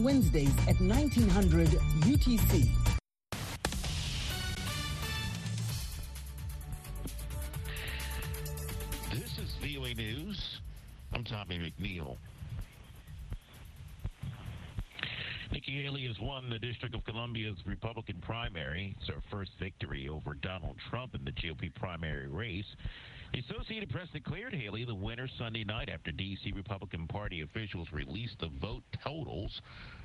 Wednesdays at 1900 UTC. This is VOA News. I'm Tommy McNeil. Nikki Haley has won the District of Columbia's Republican primary. It's her first victory over Donald Trump in the GOP primary race. The Associated Press declared Haley the winner Sunday night after D.C. Republican Party officials released the vote totals.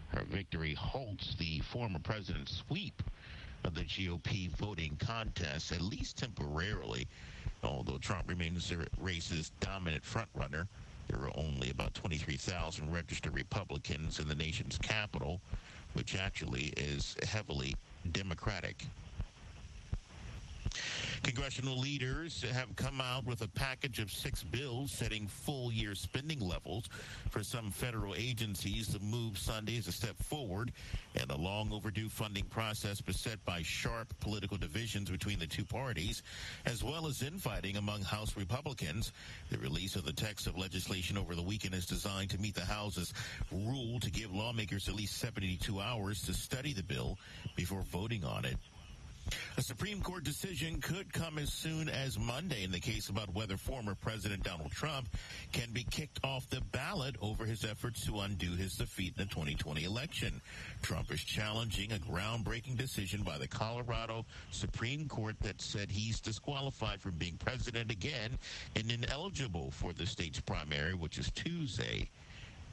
Her victory halts the former president's sweep of the GOP voting contest, at least temporarily. Although Trump remains the race's dominant frontrunner, there are only about 23,000 registered Republicans in the nation's capital, which actually is heavily Democratic. Congressional leaders have come out with a package of six bills setting full year spending levels for some federal agencies. The move Sunday is a step forward in a long overdue funding process beset by sharp political divisions between the two parties, as well as infighting among House Republicans. The release of the text of legislation over the weekend is designed to meet the House's rule to give lawmakers at least 72 hours to study the bill before voting on it. A Supreme Court decision could come as soon as Monday in the case about whether former President Donald Trump can be kicked off the ballot over his efforts to undo his defeat in the 2020 election. Trump is challenging a groundbreaking decision by the Colorado Supreme Court that said he's disqualified from being president again and ineligible for the state's primary, which is Tuesday.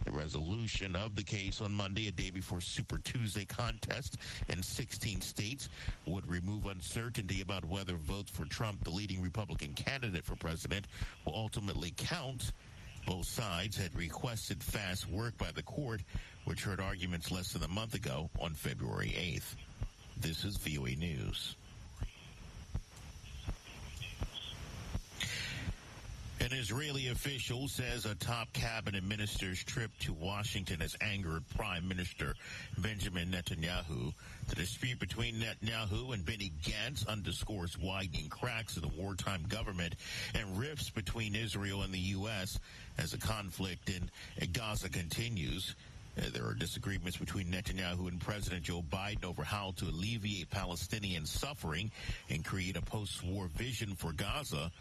The resolution of the case on Monday, a day before Super Tuesday contest in 16 states, would remove uncertainty about whether votes for Trump, the leading Republican candidate for president, will ultimately count. Both sides had requested fast work by the court, which heard arguments less than a month ago on February 8th. This is VOA News. An Israeli official says a top cabinet minister's trip to Washington has angered Prime Minister Benjamin Netanyahu. The dispute between Netanyahu and Benny Gantz underscores widening cracks in the wartime government and rifts between Israel and the U.S. as the conflict in Gaza continues. Uh, there are disagreements between Netanyahu and President Joe Biden over how to alleviate Palestinian suffering and create a post-war vision for Gaza.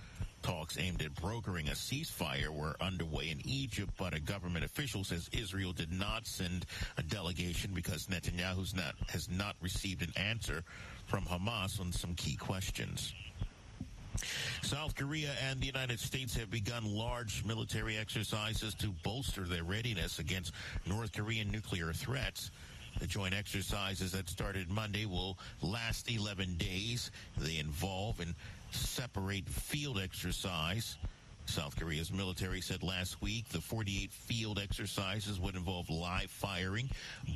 Talks aimed at brokering a ceasefire were underway in Egypt, but a government official says Israel did not send a delegation because Netanyahu not, has not received an answer from Hamas on some key questions. South Korea and the United States have begun large military exercises to bolster their readiness against North Korean nuclear threats. The joint exercises that started Monday will last 11 days. They involve and separate field exercise. South Korea's military said last week the 48 field exercises would involve live firing,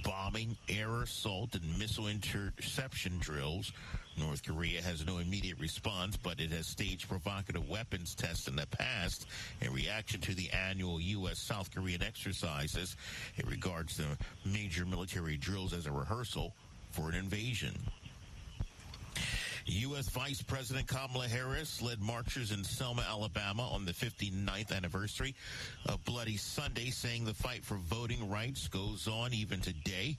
bombing, air assault, and missile interception drills. North Korea has no immediate response, but it has staged provocative weapons tests in the past in reaction to the annual U.S. South Korean exercises. It regards the major military drills as a rehearsal for an invasion. U.S. Vice President Kamala Harris led marchers in Selma, Alabama on the 59th anniversary of Bloody Sunday, saying the fight for voting rights goes on even today.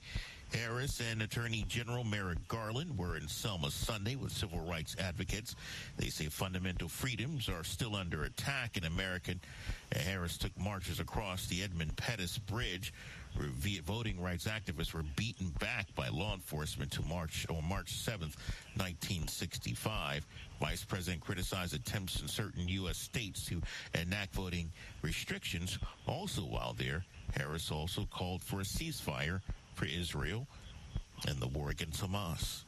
Harris and Attorney General Merrick Garland were in Selma Sunday with civil rights advocates. They say fundamental freedoms are still under attack in America. Harris took marches across the Edmund Pettus Bridge voting rights activists were beaten back by law enforcement to March on March 7th, 1965. Vice President criticized attempts in certain U.S. states to enact voting restrictions. Also, while there, Harris also called for a ceasefire for Israel and the war against Hamas.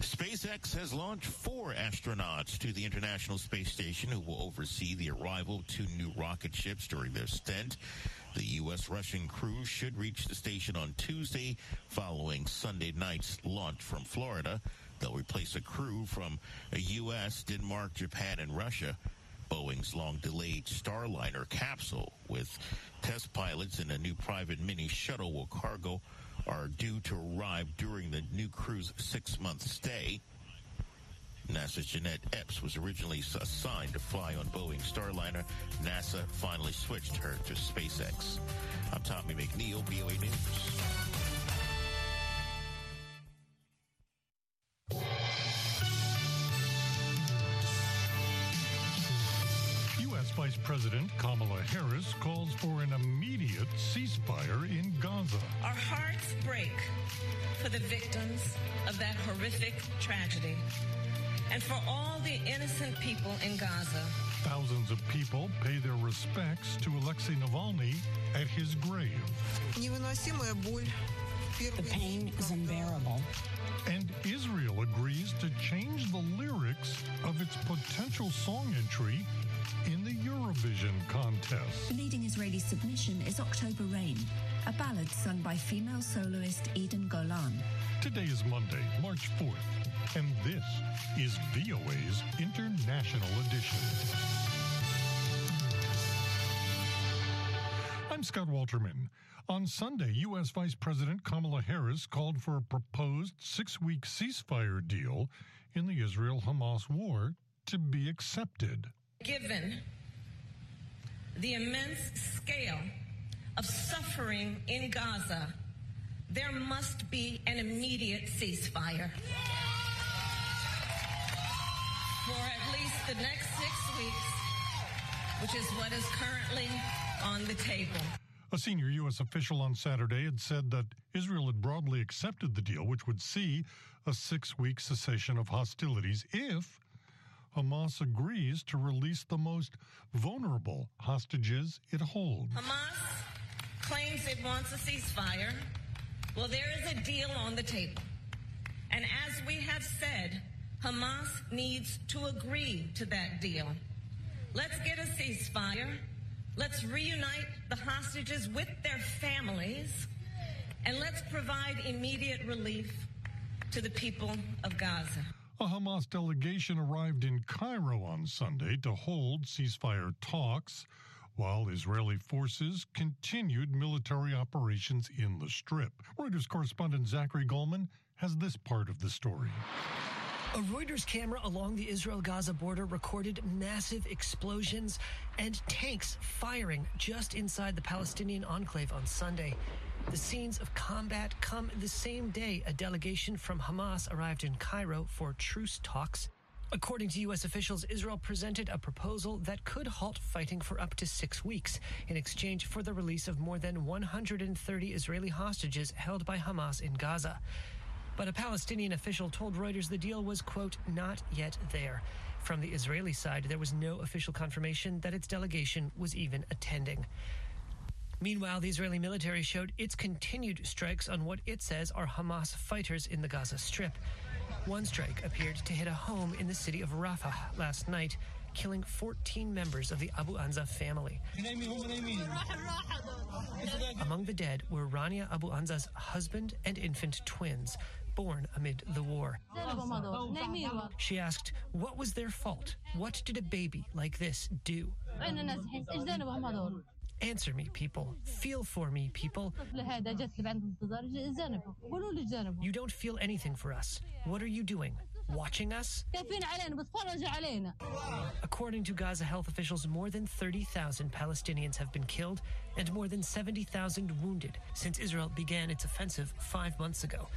SpaceX has launched four astronauts to the International Space Station who will oversee the arrival of two new rocket ships during their stint. The U.S. Russian crew should reach the station on Tuesday following Sunday night's launch from Florida. They'll replace a crew from a U.S., Denmark, Japan, and Russia. Boeing's long delayed Starliner capsule pilots and a new private mini shuttle will cargo are due to arrive during the new crew's six month stay. NASA's Jeanette Epps was originally assigned to fly on Boeing Starliner. NASA finally switched her to SpaceX. I'm Tommy McNeil, VOA News. President Kamala Harris calls for an immediate ceasefire in Gaza. Our hearts break for the victims of that horrific tragedy and for all the innocent people in Gaza. Thousands of people pay their respects to Alexei Navalny at his grave. The pain is unbearable. And Israel agrees to change the lyrics of its potential song entry in the Eurovision contest. Leading Israeli submission is October Rain, a ballad sung by female soloist Eden Golan. Today is Monday, March 4th, and this is VOA's International Edition. I'm Scott Walterman. On Sunday, U.S. Vice President Kamala Harris called for a proposed six week ceasefire deal in the Israel Hamas war to be accepted. Given the immense scale of suffering in Gaza, there must be an immediate ceasefire. For at least the next six weeks, which is what is currently on the table. A senior U.S. official on Saturday had said that Israel had broadly accepted the deal, which would see a six week cessation of hostilities if Hamas agrees to release the most vulnerable hostages it holds. Hamas claims it wants a ceasefire. Well, there is a deal on the table. And as we have said, Hamas needs to agree to that deal. Let's get a ceasefire. Let's reunite the hostages with their families. And let's provide immediate relief to the people of Gaza. A Hamas delegation arrived in Cairo on Sunday to hold ceasefire talks while Israeli forces continued military operations in the Strip. Reuters correspondent Zachary Goldman has this part of the story. A Reuters camera along the Israel Gaza border recorded massive explosions and tanks firing just inside the Palestinian enclave on Sunday. The scenes of combat come the same day a delegation from Hamas arrived in Cairo for truce talks. According to U.S. officials, Israel presented a proposal that could halt fighting for up to six weeks in exchange for the release of more than 130 Israeli hostages held by Hamas in Gaza. But a Palestinian official told Reuters the deal was, quote, not yet there. From the Israeli side, there was no official confirmation that its delegation was even attending. Meanwhile, the Israeli military showed its continued strikes on what it says are Hamas fighters in the Gaza Strip. One strike appeared to hit a home in the city of Rafah last night, killing 14 members of the Abu Anza family. Among the dead were Rania Abu Anza's husband and infant twins, born amid the war. She asked, What was their fault? What did a baby like this do? Answer me, people. Feel for me, people. You don't feel anything for us. What are you doing? Watching us? According to Gaza health officials, more than 30,000 Palestinians have been killed and more than 70,000 wounded since Israel began its offensive five months ago.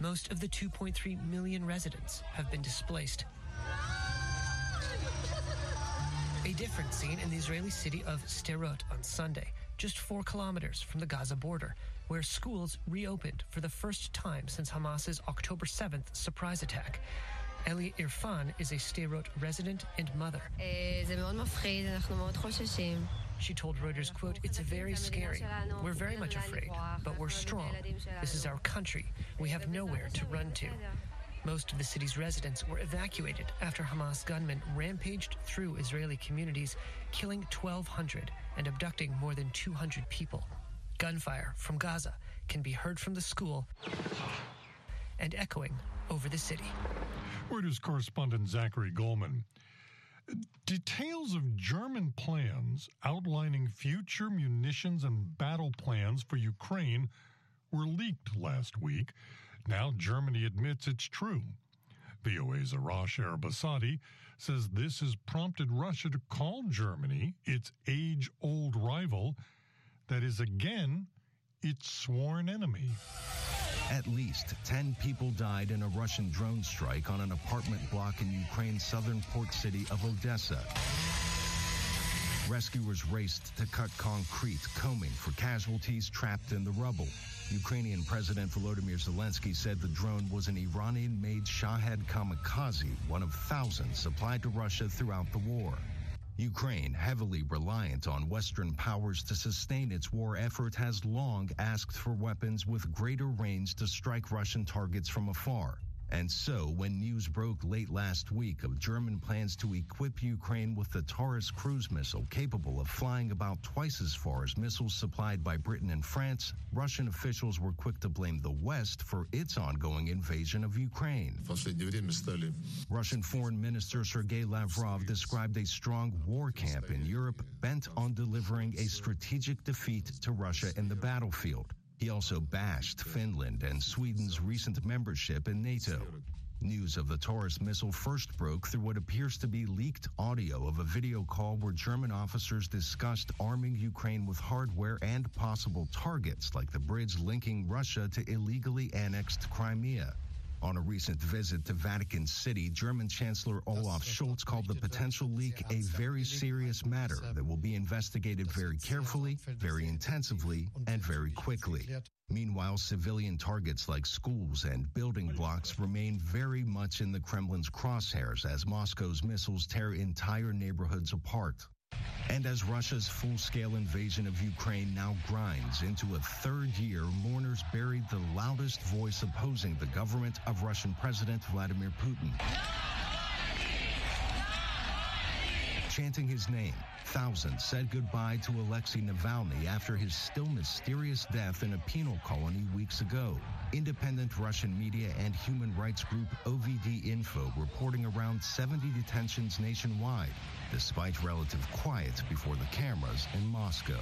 Most of the 2.3 million residents have been displaced. A different scene in the Israeli city of Sderot on Sunday, just four kilometers from the Gaza border, where schools reopened for the first time since Hamas's October 7th surprise attack. Eli Irfan is a Sderot resident and mother. She told Reuters, quote, It's very scary. We're very much afraid, but we're strong. This is our country. We have nowhere to run to. Most of the city's residents were evacuated after Hamas gunmen rampaged through Israeli communities, killing 1,200 and abducting more than 200 people. Gunfire from Gaza can be heard from the school and echoing over the city. Reuters correspondent Zachary Goldman. Details of German plans outlining future munitions and battle plans for Ukraine were leaked last week. Now Germany admits it's true. VOA's Arash Arabasadi says this has prompted Russia to call Germany its age old rival that is again its sworn enemy. At least 10 people died in a Russian drone strike on an apartment block in Ukraine's southern port city of Odessa. Rescuers raced to cut concrete, combing for casualties trapped in the rubble. Ukrainian President Volodymyr Zelensky said the drone was an Iranian made Shahed kamikaze, one of thousands supplied to Russia throughout the war. Ukraine, heavily reliant on Western powers to sustain its war effort, has long asked for weapons with greater range to strike Russian targets from afar. And so, when news broke late last week of German plans to equip Ukraine with the Taurus cruise missile capable of flying about twice as far as missiles supplied by Britain and France, Russian officials were quick to blame the West for its ongoing invasion of Ukraine. Russian Foreign Minister Sergei Lavrov described a strong war camp in Europe bent on delivering a strategic defeat to Russia in the battlefield. He also bashed Finland and Sweden's recent membership in NATO. News of the Taurus missile first broke through what appears to be leaked audio of a video call where German officers discussed arming Ukraine with hardware and possible targets like the bridge linking Russia to illegally annexed Crimea. On a recent visit to Vatican City, German Chancellor Olaf Scholz called the potential leak a very serious matter that will be investigated very carefully, very intensively, and very quickly. Meanwhile, civilian targets like schools and building blocks remain very much in the Kremlin's crosshairs as Moscow's missiles tear entire neighborhoods apart. And as Russia's full scale invasion of Ukraine now grinds into a third year, mourners buried the loudest voice opposing the government of Russian President Vladimir Putin. Chanting his name, thousands said goodbye to Alexei Navalny after his still mysterious death in a penal colony weeks ago. Independent Russian media and human rights group OVD Info reporting around 70 detentions nationwide, despite relative quiet before the cameras in Moscow.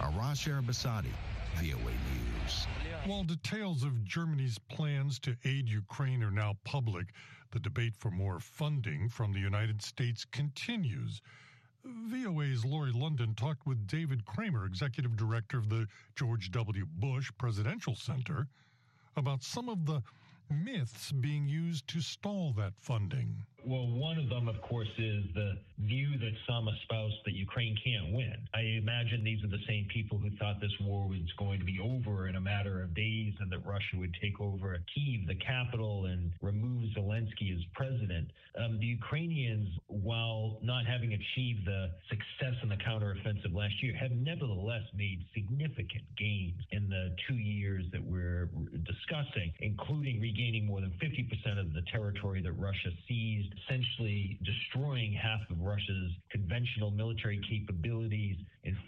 Arash Arabasadi, VOA News. While details of Germany's plans to aid Ukraine are now public, the debate for more funding from the United States continues. VOA's Laurie London talked with David Kramer, executive director of the George W. Bush Presidential Center, about some of the myths being used to stall that funding. Well, one of them, of course, is the view that some espouse that Ukraine can't win. I imagine these are the same people who thought this war was going to be over in a matter of days and that Russia would take over Kiev, the capital, and remove Zelensky as president. Um, the Ukrainians, while not having achieved the success in the counteroffensive last year, have nevertheless made significant gains in the two years that we're discussing, including regaining more than 50% of the territory that Russia seized essentially destroying half of Russia's conventional military capabilities,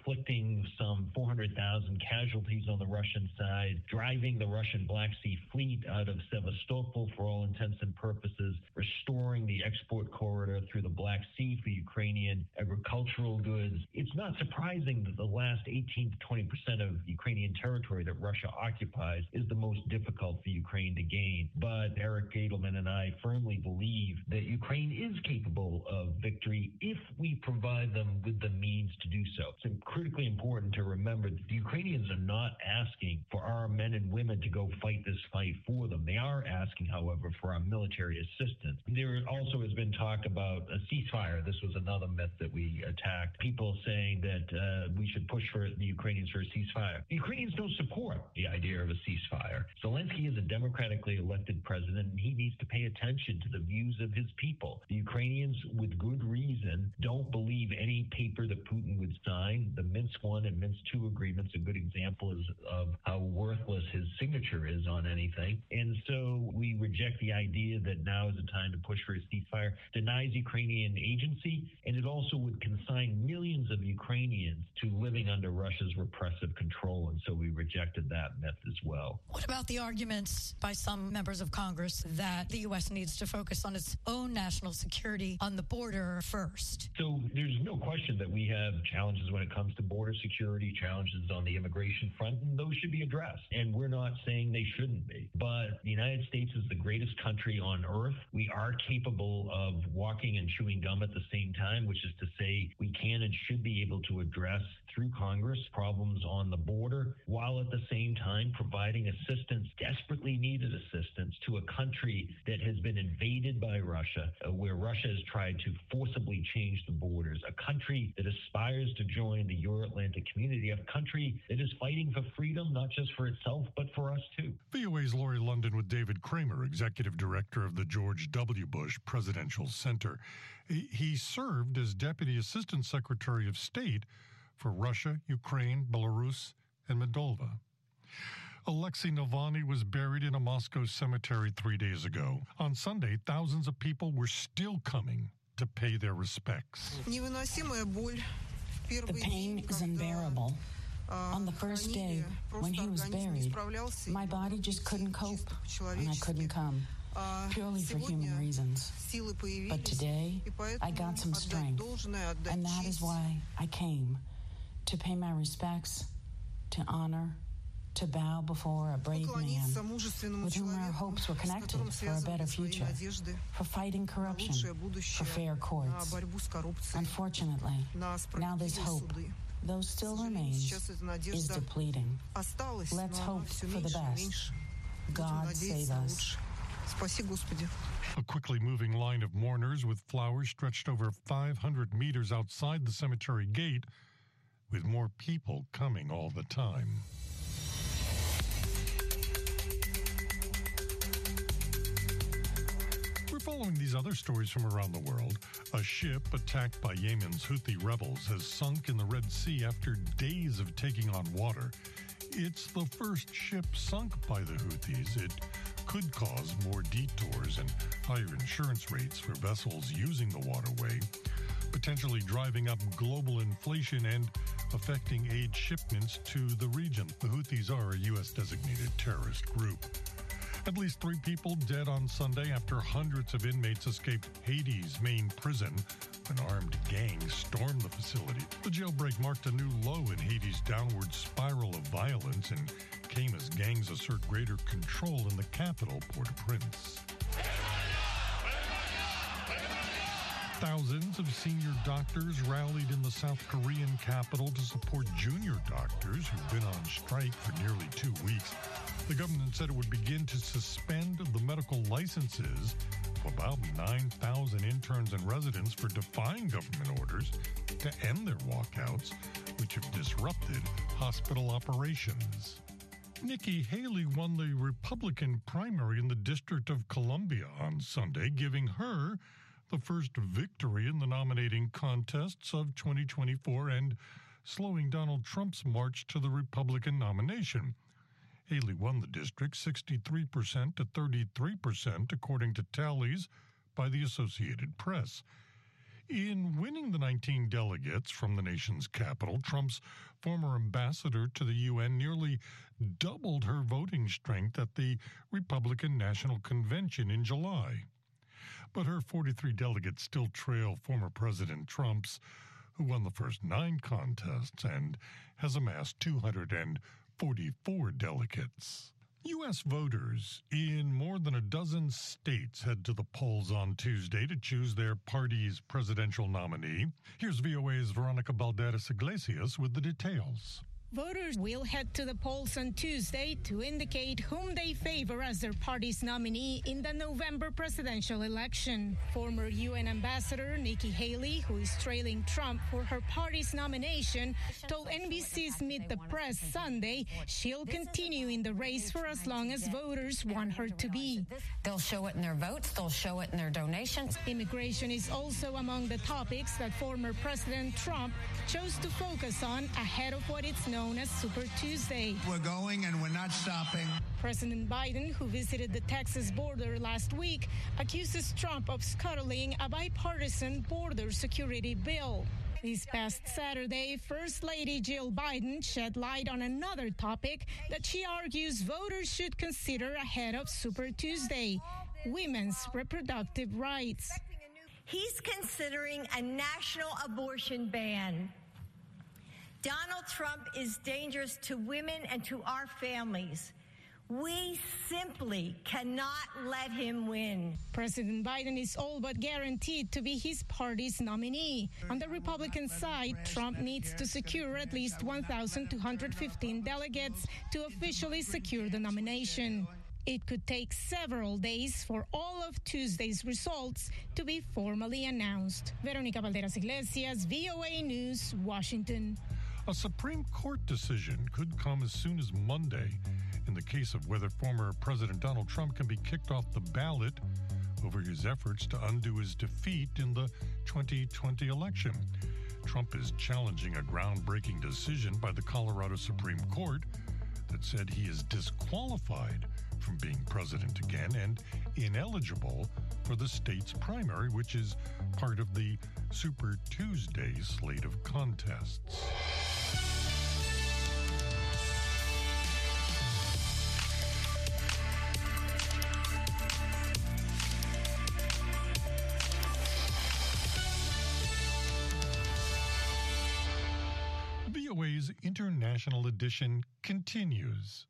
inflicting some 400,000 casualties on the Russian side, driving the Russian Black Sea Fleet out of Sevastopol for all intents and purposes, restoring the export corridor through the Black Sea for Ukrainian agricultural goods. It's not surprising that the last 18 to 20 percent of Ukrainian territory that Russia occupies is the most difficult for Ukraine to gain. But Eric Edelman and I firmly believe that Ukraine is capable of victory if we provide them with the means to do so. It's critically important to remember that the Ukrainians are not asking for our men and women to go fight this fight for them. They are asking, however, for our military assistance. There also has been talk about a ceasefire. This was another myth that we attacked. People saying that uh, we should push for the Ukrainians for a ceasefire. The Ukrainians don't support the idea of a ceasefire. Zelensky is a democratically elected president, and he needs to pay attention to the views of his people. The Ukrainians, with good reason, don't believe any paper that Putin would sign. The Minsk 1 and Minsk 2 agreements, a good example is of how worthless his signature is on anything. And so we reject the idea that now is the time to push for a ceasefire, denies Ukrainian agency, and it also would consign millions of Ukrainians to living under Russia's repressive control. And so we rejected that myth as well. What about the arguments by some members of Congress that the U.S. needs to focus on its own national security on the border first? So there's no question that we have challenges when it comes to border security, challenges on the immigration front, and those should be addressed. And we're not saying they shouldn't be. But the United States is the greatest country on earth. We are capable of walking and chewing gum at the same time, which is to say we can and should be able to address through Congress problems on the border while at the same time providing assistance, desperately needed assistance to a country that has been invaded by Russia, uh, where Russia has tried to forcibly change the borders, a country that aspires to join the Euro Atlantic community, a country that is fighting for freedom, not just for itself, but for us too. VOA's Lori London with David Kramer, Executive Director of the George W. Bush Presidential Center. He served as Deputy Assistant Secretary of State for Russia, Ukraine, Belarus, and Moldova. Alexei Navalny was buried in a Moscow cemetery three days ago. On Sunday, thousands of people were still coming to pay their respects. The pain is unbearable. On the first day, when he was buried, my body just couldn't cope, and I couldn't come, purely for human reasons. But today, I got some strength, and that is why I came to pay my respects, to honor, to bow before a brave man with whom our hopes were connected for a better future, for fighting corruption, for fair courts. Unfortunately, now this hope, though still remains, is depleting. Let's hope for the best. God save us. A quickly moving line of mourners with flowers stretched over 500 meters outside the cemetery gate with more people coming all the time. Following these other stories from around the world. A ship attacked by Yemen's Houthi rebels has sunk in the Red Sea after days of taking on water. It's the first ship sunk by the Houthis. It could cause more detours and higher insurance rates for vessels using the waterway, potentially driving up global inflation and affecting aid shipments to the region. The Houthis are a U.S. designated terrorist group. At least three people dead on Sunday after hundreds of inmates escaped Haiti's main prison. An armed gang stormed the facility. The jailbreak marked a new low in Haiti's downward spiral of violence and came as gangs assert greater control in the capital, Port au Prince. Thousands of senior doctors rallied in the South Korean capital to support junior doctors who've been on strike for nearly two weeks. The government said it would begin to suspend the medical licenses of about 9,000 interns and residents for defying government orders to end their walkouts, which have disrupted hospital operations. Nikki Haley won the Republican primary in the District of Columbia on Sunday, giving her the first victory in the nominating contests of 2024 and slowing Donald Trump's march to the Republican nomination. Haley won the district 63% to 33%, according to tallies by the Associated Press. In winning the 19 delegates from the nation's capital, Trump's former ambassador to the UN nearly doubled her voting strength at the Republican National Convention in July but her 43 delegates still trail former President Trump's, who won the first nine contests and has amassed 244 delegates. U.S. voters in more than a dozen states head to the polls on Tuesday to choose their party's presidential nominee. Here's VOA's Veronica Balderas Iglesias with the details. Voters will head to the polls on Tuesday to indicate whom they favor as their party's nominee in the November presidential election. Former UN Ambassador Nikki Haley, who is trailing Trump for her party's nomination, told NBC's Meet the Press Sunday she'll continue in the race for as long as voters want her to be. They'll show it in their votes, they'll show it in their donations. Immigration is also among the topics that former President Trump chose to focus on ahead of what it's known known as Super Tuesday. We're going and we're not stopping. President Biden, who visited the Texas border last week, accuses Trump of scuttling a bipartisan border security bill. This past Saturday, First Lady Jill Biden shed light on another topic that she argues voters should consider ahead of Super Tuesday women's reproductive rights. He's considering a national abortion ban. Donald Trump is dangerous to women and to our families. We simply cannot let him win. President Biden is all but guaranteed to be his party's nominee. On the Republican side, Trump needs to secure at least 1,215 delegates to officially secure the nomination. It could take several days for all of Tuesday's results to be formally announced. Veronica Balderas Iglesias, VOA News, Washington. A Supreme Court decision could come as soon as Monday in the case of whether former President Donald Trump can be kicked off the ballot over his efforts to undo his defeat in the 2020 election. Trump is challenging a groundbreaking decision by the Colorado Supreme Court that said he is disqualified from being president again and ineligible for the state's primary, which is part of the Super Tuesday slate of contests. VOA's International Edition continues.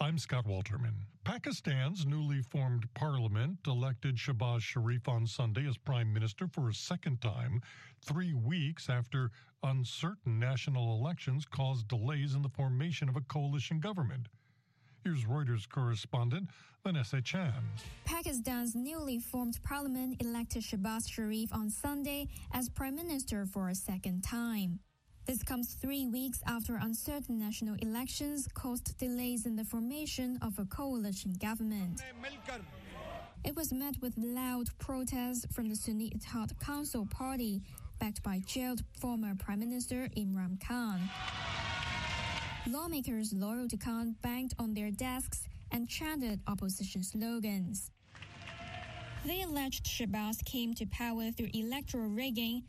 I'm Scott Walterman. Pakistan's newly formed parliament elected Shehbaz Sharif on Sunday as prime minister for a second time, three weeks after uncertain national elections caused delays in the formation of a coalition government. Here's Reuters correspondent Vanessa Chan. Pakistan's newly formed parliament elected Shehbaz Sharif on Sunday as prime minister for a second time. This comes three weeks after uncertain national elections caused delays in the formation of a coalition government. It was met with loud protests from the Sunni Ittihad Council party, backed by jailed former Prime Minister Imran Khan. Lawmakers loyal to Khan banged on their desks and chanted opposition slogans. They alleged Shehbaz came to power through electoral rigging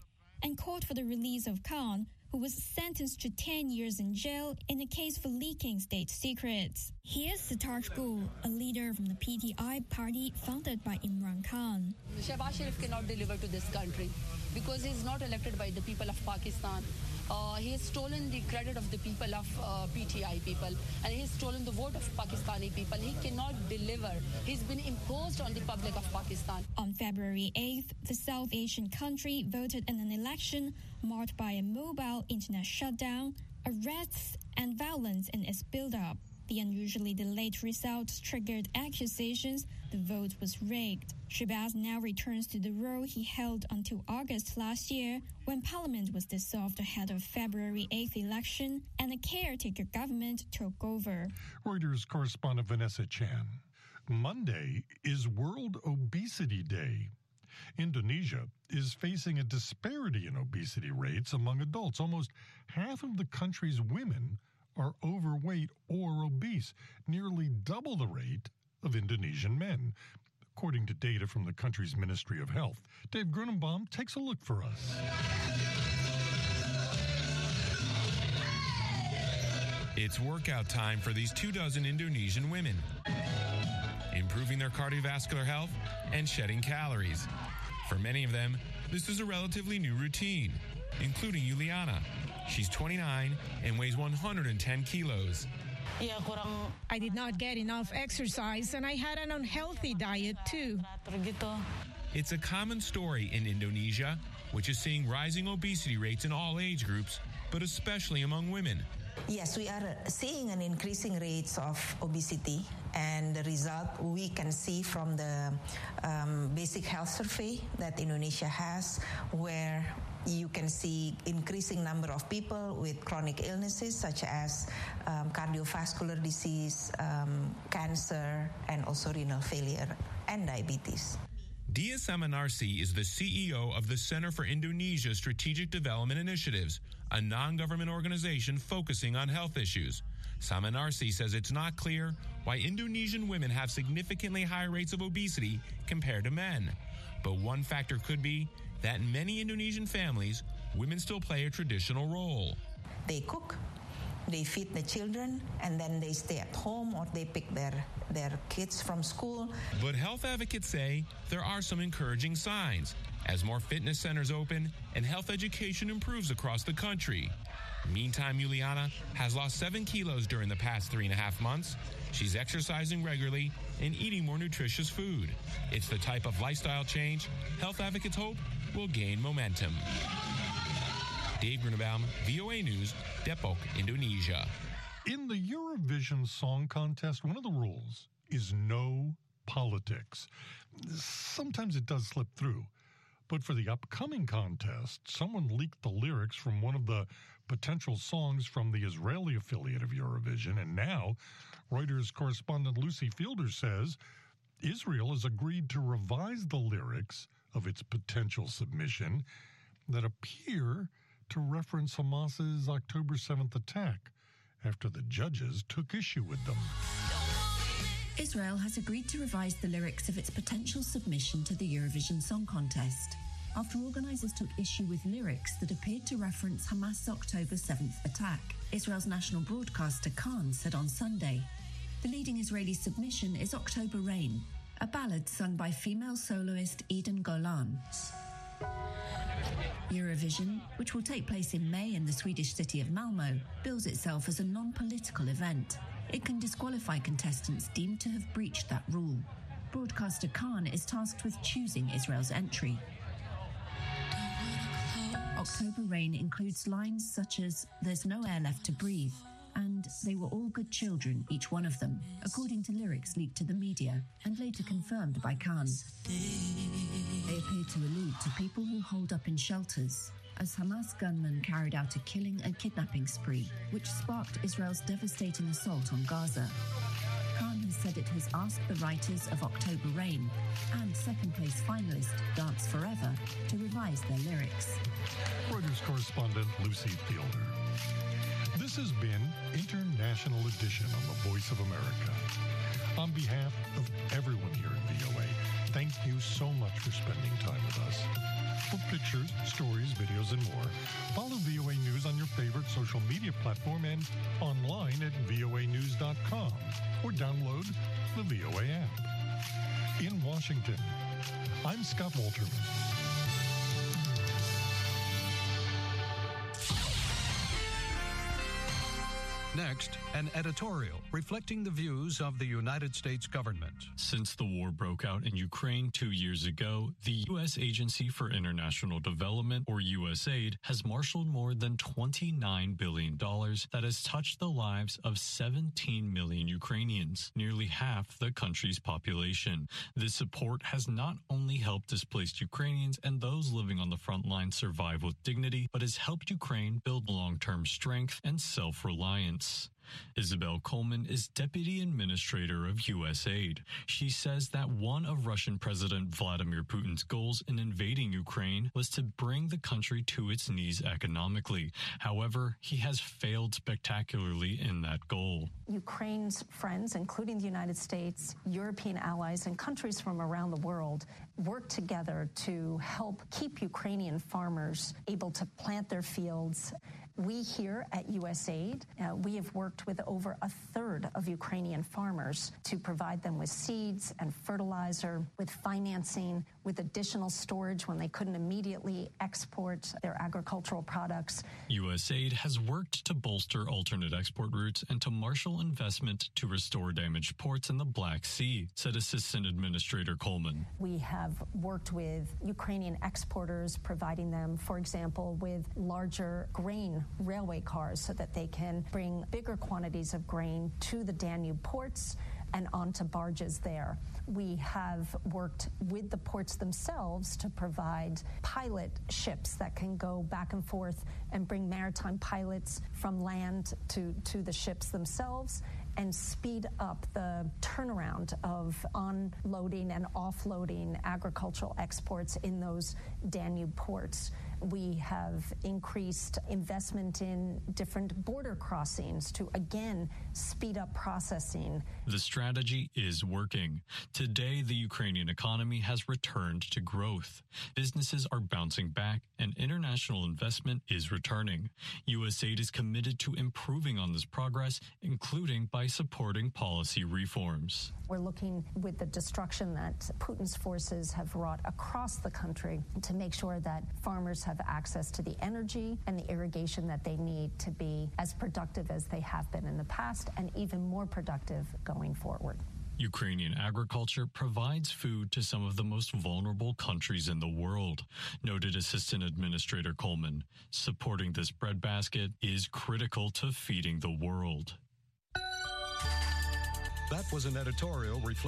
and called for the release of Khan, who was sentenced to 10 years in jail in a case for leaking state secrets. He Here's Sitarsh Gul, a leader from the PTI party founded by Imran Khan. Shehbaz Sharif cannot deliver to this country because he's not elected by the people of Pakistan. Uh, he has stolen the credit of the people of uh, PTI people and he has stolen the vote of Pakistani people. He cannot deliver. He's been imposed on the public of Pakistan. On February 8th, the South Asian country voted in an election marked by a mobile internet shutdown, arrests, and violence in its build-up. The unusually delayed results triggered accusations the vote was rigged. Shehbaz now returns to the role he held until August last year when parliament was dissolved ahead of February 8th election and a caretaker government took over. Reuters correspondent Vanessa Chan. Monday is World Obesity Day. Indonesia is facing a disparity in obesity rates among adults. Almost half of the country's women are overweight or obese, nearly double the rate of Indonesian men, according to data from the country's Ministry of Health. Dave Grunebaum takes a look for us. It's workout time for these two dozen Indonesian women, improving their cardiovascular health and shedding calories. For many of them, this is a relatively new routine, including Juliana. She's 29 and weighs 110 kilos. I did not get enough exercise and I had an unhealthy diet too. It's a common story in Indonesia, which is seeing rising obesity rates in all age groups, but especially among women. Yes, we are seeing an increasing rates of obesity, and the result we can see from the um, basic health survey that Indonesia has, where you can see increasing number of people with chronic illnesses such as um, cardiovascular disease, um, cancer, and also renal failure and diabetes. Diah Saminarsih is the CEO of the Center for Indonesia Strategic Development Initiatives, a non government organization focusing on health issues. Saminarsih says it's not clear why Indonesian women have significantly higher rates of obesity compared to men. But one factor could be that in many Indonesian families, women still play a traditional role. They cook, they feed the children, and then they stay at home or they pick their, their kids from school. But health advocates say there are some encouraging signs as more fitness centers open and health education improves across the country. Meantime, Juliana has lost seven kilos during the past three and a half months. She's exercising regularly and eating more nutritious food. It's the type of lifestyle change health advocates hope will gain momentum. Dave Grunebaum, VOA News, Depok, Indonesia. In the Eurovision Song Contest, one of the rules is no politics. Sometimes it does slip through. But for the upcoming contest, someone leaked the lyrics from one of the potential songs from the Israeli affiliate of Eurovision. And now, Reuters correspondent Lucy Fielder says Israel has agreed to revise the lyrics of its potential submission that appear to reference Hamas's October 7th attack after the judges took issue with them. Israel has agreed to revise the lyrics of its potential submission to the Eurovision Song Contest after organisers took issue with lyrics that appeared to reference Hamas' October 7th attack. Israel's national broadcaster Kan said on Sunday the leading Israeli submission is October Rain, a ballad sung by female soloist Eden Golan. Eurovision, which will take place in May in the Swedish city of Malmo, bills itself as a non political event. It can disqualify contestants deemed to have breached that rule. Broadcaster Kan is tasked with choosing Israel's entry. October Rain includes lines such as There's no air left to breathe and They were all good children, each one of them, according to lyrics leaked to the media and later confirmed by Kan. They appear to allude to people who hold up in shelters, as Hamas gunmen carried out a killing and kidnapping spree, which sparked Israel's devastating assault on Gaza. Kan has said it has asked the writers of October Rain and second place finalist Dance Forever to revise their lyrics. Reuters correspondent Lucy Fielder. This has been International Edition on the Voice of America. On behalf of everyone here at VOA, thank you so much for spending time with us. For pictures, stories, videos, and more, follow VOA News on your favorite social media platform and online at voanews.com or download the VOA app. In Washington, I'm Scott Walterman. Next, an editorial reflecting the views of the United States government. Since the war broke out in Ukraine two years ago, the U.S. Agency for International Development, or USAID, has marshaled more than $29 billion that has touched the lives of 17 million Ukrainians, nearly half the country's population. This support has not only helped displaced Ukrainians and those living on the front line survive with dignity, but has helped Ukraine build long term strength and self reliance. Isabel Coleman is Deputy Administrator of USAID. She says that one of Russian President Vladimir Putin's goals in invading Ukraine was to bring the country to its knees economically. However, he has failed spectacularly in that goal. Ukraine's friends, including the United States, European allies, and countries from around the world, work together to help keep Ukrainian farmers able to plant their fields we here at USAID, uh, we have worked with over a third of Ukrainian farmers to provide them with seeds and fertilizer, with financing, with additional storage when they couldn't immediately export their agricultural products. USAID has worked to bolster alternate export routes and to marshal investment to restore damaged ports in the Black Sea, said Assistant Administrator Coleman. We have worked with Ukrainian exporters, providing them, for example, with larger grain railway cars so that they can bring bigger quantities of grain to the Danube ports and onto barges there. We have worked with the ports themselves to provide pilot ships that can go back and forth and bring maritime pilots from land to, to the ships themselves and speed up the turnaround of unloading and offloading agricultural exports in those Danube ports. We have increased investment in different border crossings to again speed up processing. The strategy is working. Today, the Ukrainian economy has returned to growth. Businesses are bouncing back and international investment is returning. USAID is committed to improving on this progress, including by supporting policy reforms. We're looking with the destruction that Putin's forces have wrought across the country to make sure that farmers have access to the energy and the irrigation that they need to be as productive as they have been in the past and even more productive going forward. Ukrainian agriculture provides food to some of the most vulnerable countries in the world, noted Assistant Administrator Coleman. Supporting this breadbasket is critical to feeding the world. That was an editorial reflecting